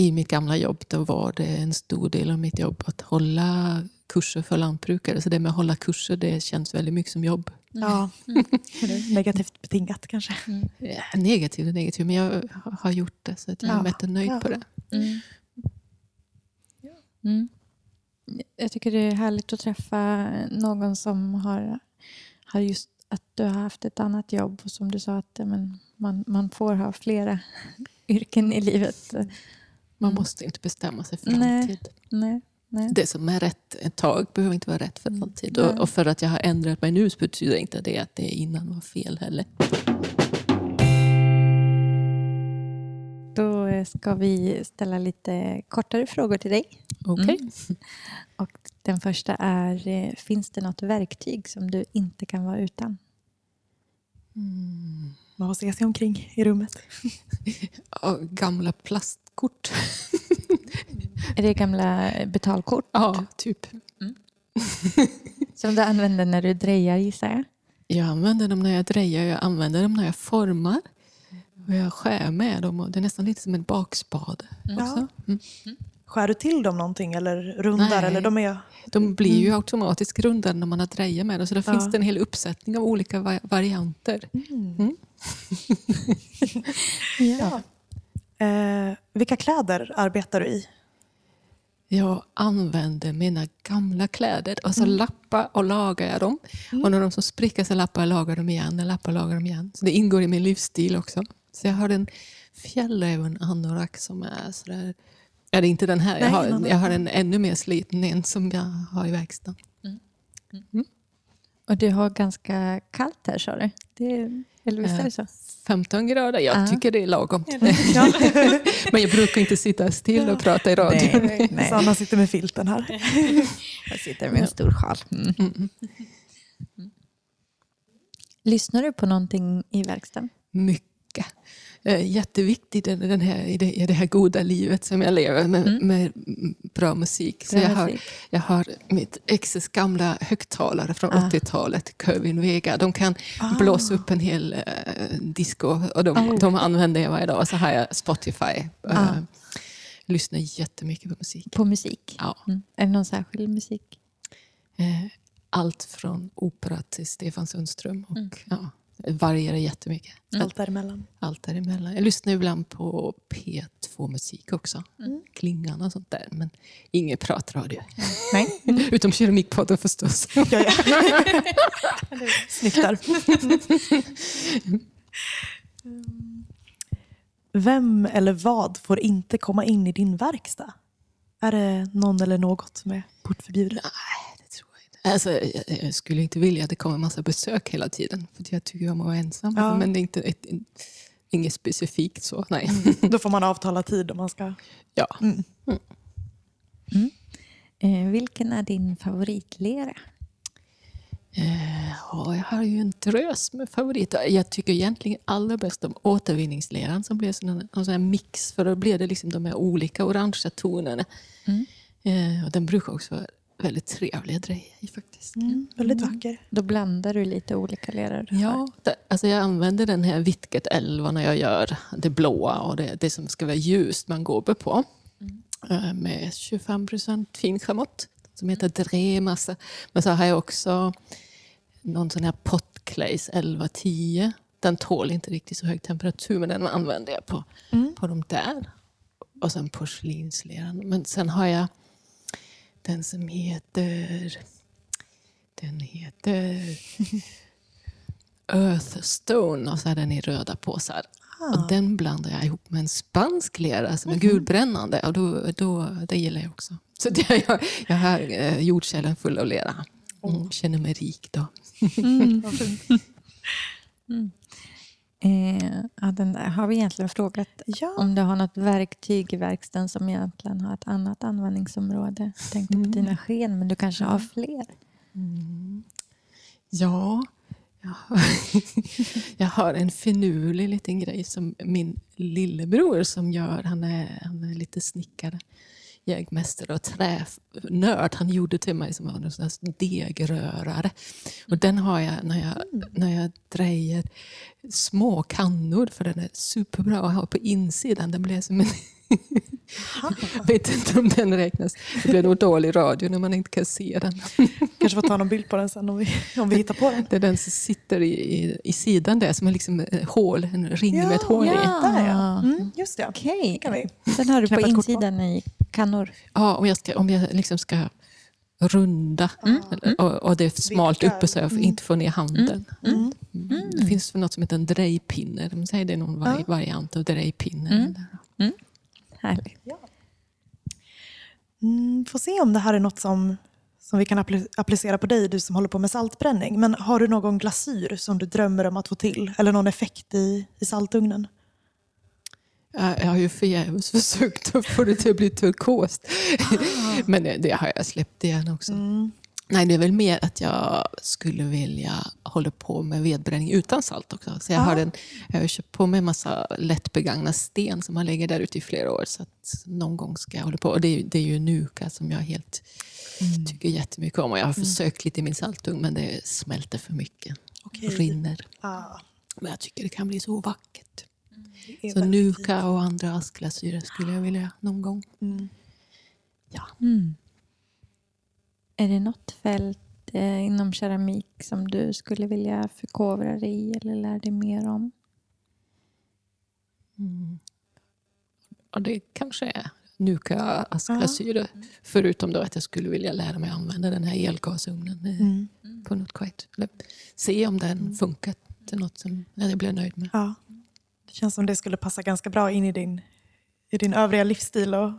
I mitt gamla jobb då var det en stor del av mitt jobb att hålla kurser för lantbrukare. Så det med att hålla kurser det känns väldigt mycket som jobb. Ja. (laughs) Negativt betingat kanske. Ja, negativt och negativt, men jag har gjort det så att jag är Ja. mätt och nöjd Ja. på det. Mm. Mm. Jag tycker det är härligt att träffa någon som har, har just att du har haft ett annat jobb och som du sa att men, man, man får ha flera (laughs) yrken i livet. Man Mm. måste inte bestämma sig för Nej. alltid. Nej, nej. Det som är rätt ett tag behöver inte vara rätt för Mm. alltid. Och, och för att jag har ändrat mig nu så betyder inte det att det innan var fel heller. Då eh, ska vi ställa lite kortare frågor till dig. Okej. Mm. (laughs) Och den första är, eh, finns det något verktyg som du inte kan vara utan? Mm. Man får se sig omkring i rummet. (laughs) Gamla plastkort. (laughs) Är det gamla betalkort Ja, typ. (laughs) som du använder när du drejar gissar jag? Jag använder dem när jag drejar, jag använder dem när jag formar. Och jag skär med dem och det är nästan lite som en bakspade. Också. Mm. Skär du till dem någonting eller rundar? Nej. Eller de är, De blir ju automatiskt rundade när man har drejat med dem. Så där Ja. finns det en hel uppsättning av olika va- varianter. Mm. (laughs) ja. eh, vilka kläder arbetar du i? Jag använder mina gamla kläder och så lappar och lagar jag dem. Och när de som spricker så lappar jag och lagar dem igen. Jag lappar och lagar dem igen. Så det ingår i min livsstil också. Så jag har en Fjällräven anorak som är sådär... Ja, det är inte den här. Nej, jag, har, annan. jag har en ännu mer sliten en som jag har i verkstaden. Och du har ganska kallt här sa du? Det, eller visst är det så? 15 grader, jag Ja. tycker det är lagom. (laughs) Ja. Men jag brukar inte sitta still och prata i radio. Nej, (laughs) nej. Sanna sitter med filten här. (laughs) Jag sitter med en stor sjal. Mm. Mm. Lyssnar du på någonting i verkstaden? Mycket. Eh, Jätteviktigt i den här, i, det, i det här goda livet som jag lever med, med bra musik. Så Bra jag, har, musik. jag har mitt exes gamla högtalare från Ah. 80-talet, Curvin Vega. De kan blåsa upp en hel eh, disco och de, Oh. de använder jag varje dag. Och så har jag Spotify. Ah. Lyssnar jättemycket på musik. På musik? Ja. Mm. Är det någon särskild musik? Eh, allt från opera till Stefan Sundström. Och, Mm. ja, varierar jättemycket. Allt däremellan. Allt däremellan. Jag lyssnar ibland på P2-musik också. Mm. Klingan och sånt där. Men ingen pratradio. Nej. (laughs) Utom Keramikpodden förstås. Ja, ja. (laughs) Snyggt där. (laughs) Vem eller vad får inte komma in i din verkstad? Är det någon eller något som är portförbjudet? Nej, det tror jag inte. Alltså, jag, jag skulle inte vilja att det kommer en massa besök hela tiden. För jag tycker om att vara ensam. Ja. Men det är inte ett, inget specifikt så. Nej. Då får man avtala tid om man ska... Ja. Mm. Eh, vilken är din favoritlera? Eh, ja, jag har ju en drös med favoriter. Jag tycker egentligen allra bäst om återvinningsleran som här, en sån mix. För då blev det liksom de här olika orangea tonerna. Mm. Eh, och den brukar också vara väldigt trevlig att dreja i faktiskt. Mm, väldigt vacker. Då blandar du lite olika leror. du har. Ja, det, alltså jag använder den här Vitket 11 när jag gör det blåa och det, det som ska vara ljust man går på. Eh, Med 25 procent finschamott som heter Dremassa. Men så har jag också någon sån här Potclays 1110. Den tål inte riktigt så hög temperatur men den använder jag på, på de där. Och sen porslinsleran. Men sen har jag den som heter... Den heter (laughs) Earthstone och så är den i röda påsar. Och den blandar jag ihop med en spansk lera som är gulbrännande. Och då, då, det gillar jag också. Så det, jag, jag har eh, jordkällan full av lera. Mm, känner mig rik då. Vad (laughs) fint. (laughs) Eh, ja, den där. Har vi egentligen frågat Ja. om du har något verktyg i verkstaden som egentligen har ett annat användningsområde? Jag tänkte på dina sken, men du kanske har fler? Ja, jag har, (laughs) jag har en finurlig liten grej som min lillebror som gör. Han är, han är lite snickare, jägmästare och tränörd. Han gjorde till mig som var en sån här degrörare. Och den har jag när jag, när jag drejer små kannor för den är superbra att ha på insidan. Den blir som en jag vet inte om den räknas. Det blir nog dålig radio när man inte kan se den. Kanske får ta någon bild på den sen om vi, om vi hittar på den. Det är den som sitter i, i, i sidan där, som är liksom ett hål, en ring med ett hål i. ja. Där ja. Mm, just det. Okej. kan vi. Den har du på kort på. insidan i kannor. Ja, om jag, ska, om jag liksom ska runda eller- och, och det är smalt Vickar. uppe så jag inte får ner handen. Mm. Mm. Det finns något som heter en drejpinne. De säger det är någon vari- variant av drejpinne. Härligt. Mm, får se om det här är något som, som vi kan appli- applicera på dig, du som håller på med saltbränning. Men har du någon glasyr som du drömmer om att få till? Eller någon effekt i, i saltugnen? Jag, har ju förgäves (laughs) försökt att få det till att bli turkost. Men det, det har jag släppt igen också. Nej, det är väl mer att jag skulle vilja hålla på med vedbränning utan salt också. Så jag, har, en, jag har köpt på mig en massa lättbegagnad sten som har legat där ute i flera år. Så att någon gång ska jag hålla på. Och det, är, det är ju Nuka som jag helt tycker jättemycket om. Och jag har försökt lite i min saltugn men det smälter för mycket. Okej. Rinner. Ah, Men jag tycker det kan bli så vackert. är Så Nuka och andra askglasyrer skulle jag vilja någon gång. Mm. Ja. Mm. Är det något fält eh, inom keramik som du skulle vilja förkovra dig i eller lära dig mer om? Mm. Och det kanske är Nuka askglasyrer. Förutom då att jag skulle vilja lära mig använda den här elgasugnen eh, Mm. på något. Eller se om den funkar till något som jag blir nöjd med. Ja. Det känns som det skulle passa ganska bra in i din, i din övriga livsstil och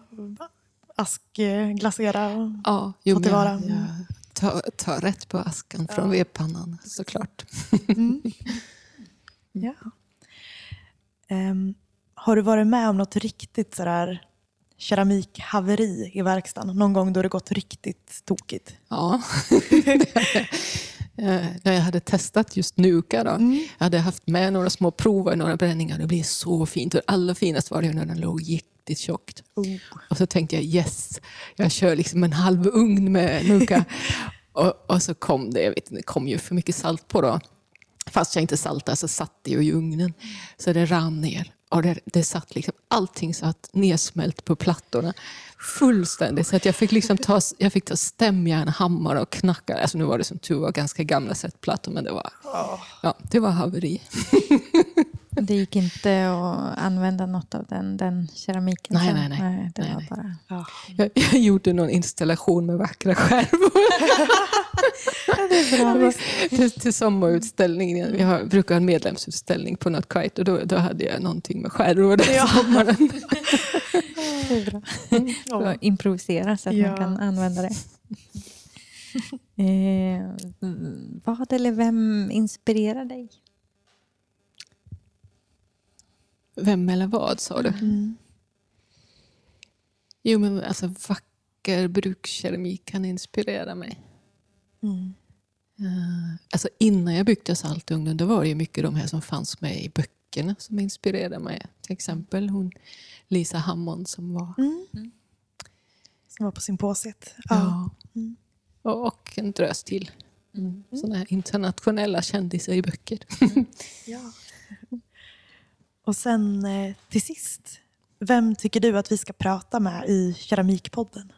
askglasera och ja, jo, ta tillvara. Jag, jag tar, tar rätt på askan från Ja. vedpannan såklart. Mm. (laughs) Ja. Ehm, har du varit med om något riktigt sådär keramikhaveri i verkstaden? Någon gång då det gått riktigt tokigt? Ja. (laughs) Eh, När jag hade testat just Nuka, då, Mm. jag hade haft med några små prover, några bränningar. Det blev så fint. Och allra finast var det när den låg riktigt tjockt. Oh. Och så tänkte jag yes, jag kör liksom en halv ugn med Nuka. (laughs) och, och så kom det, jag vet, inte, det kom ju för mycket salt på då. Fast jag inte saltade så satt det ju i ugnen. Så det rann ner. Och det, det satt liksom, allting satt nedsmält på plattorna. Fullständigt. Så att jag fick liksom ta, jag fick ta stämjärn, hammare och knacka. Alltså nu var det som tur var ganska gamla setplattor men det var, ja, det var haveri. (laughs) Det gick inte att använda något av den, den keramiken? Nej, sen? nej, nej. det Nej, var nej. bara... Ja. Jag, jag gjorde någon installation med vackra skärvor. (laughs) till, till sommarutställningen. Vi har, brukar ha en medlemsutställning på Not Quite och då, då hade jag någonting med skärvor den Ja. sommaren. (laughs) Det är bra. Så improvisera så att Ja. man kan använda det. eh, vad eller vem inspirerar dig? Vem eller vad sa du? Mm. Jo men alltså vacker brukskeramik kan inspirera mig. Mm. Eh, alltså innan jag byggde Saltugnen då var det ju mycket de här som fanns med i böckerna som inspirerade mig. Till exempel hon Lisa Hammond som var Mm. Som var på symposiet. Ja. Ja. Mm. Och, och en drös till. Mm. Sådana här internationella kändisar i böcker. (laughs) Ja. Och sen eh, till sist, vem tycker du att vi ska prata med i Keramikpodden?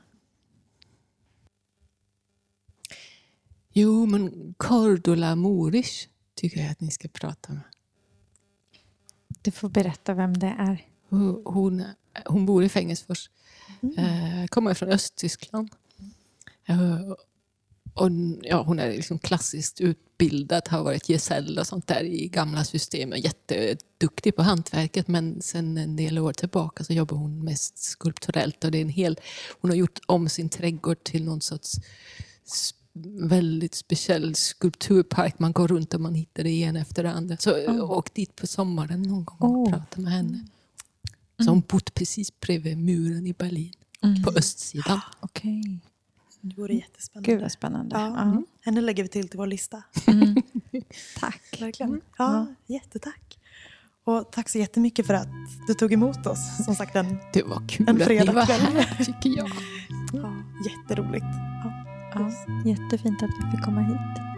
Jo, men Cordula Morisch tycker jag att ni ska prata med. Du får berätta vem det är. Hon, hon, bor i Fängelseforss. Eh, kommer från Östtyskland. Eh, och, ja, hon är liksom klassiskt utbildad, har varit gesäll och sånt där i gamla system. och Jätteduktig på hantverket men sen en del år tillbaka så jobbar hon mest skulpturellt. Och det är en hel, hon har gjort om sin trädgård till någon sorts väldigt speciell skulpturpark. Man går runt och man hittar det en efter det andra. Så oh. åk dit på sommaren någon gång och Oh. prata med henne. Så hon bott precis bredvid muren i Berlin, på östsidan. Okej. Det vore jättespännande. Gud vad spännande. Ja. Ja. Henne lägger vi till till vår lista. Mm. (laughs) Tack. Verkligen. Ja, jättetack. Och tack så jättemycket för att du tog emot oss. Som sagt, en, Det var kul En att ni var fredagkväll. här, (laughs) tycker jag. ja, jätteroligt. Ja. Ja, jättefint att vi fick komma hit.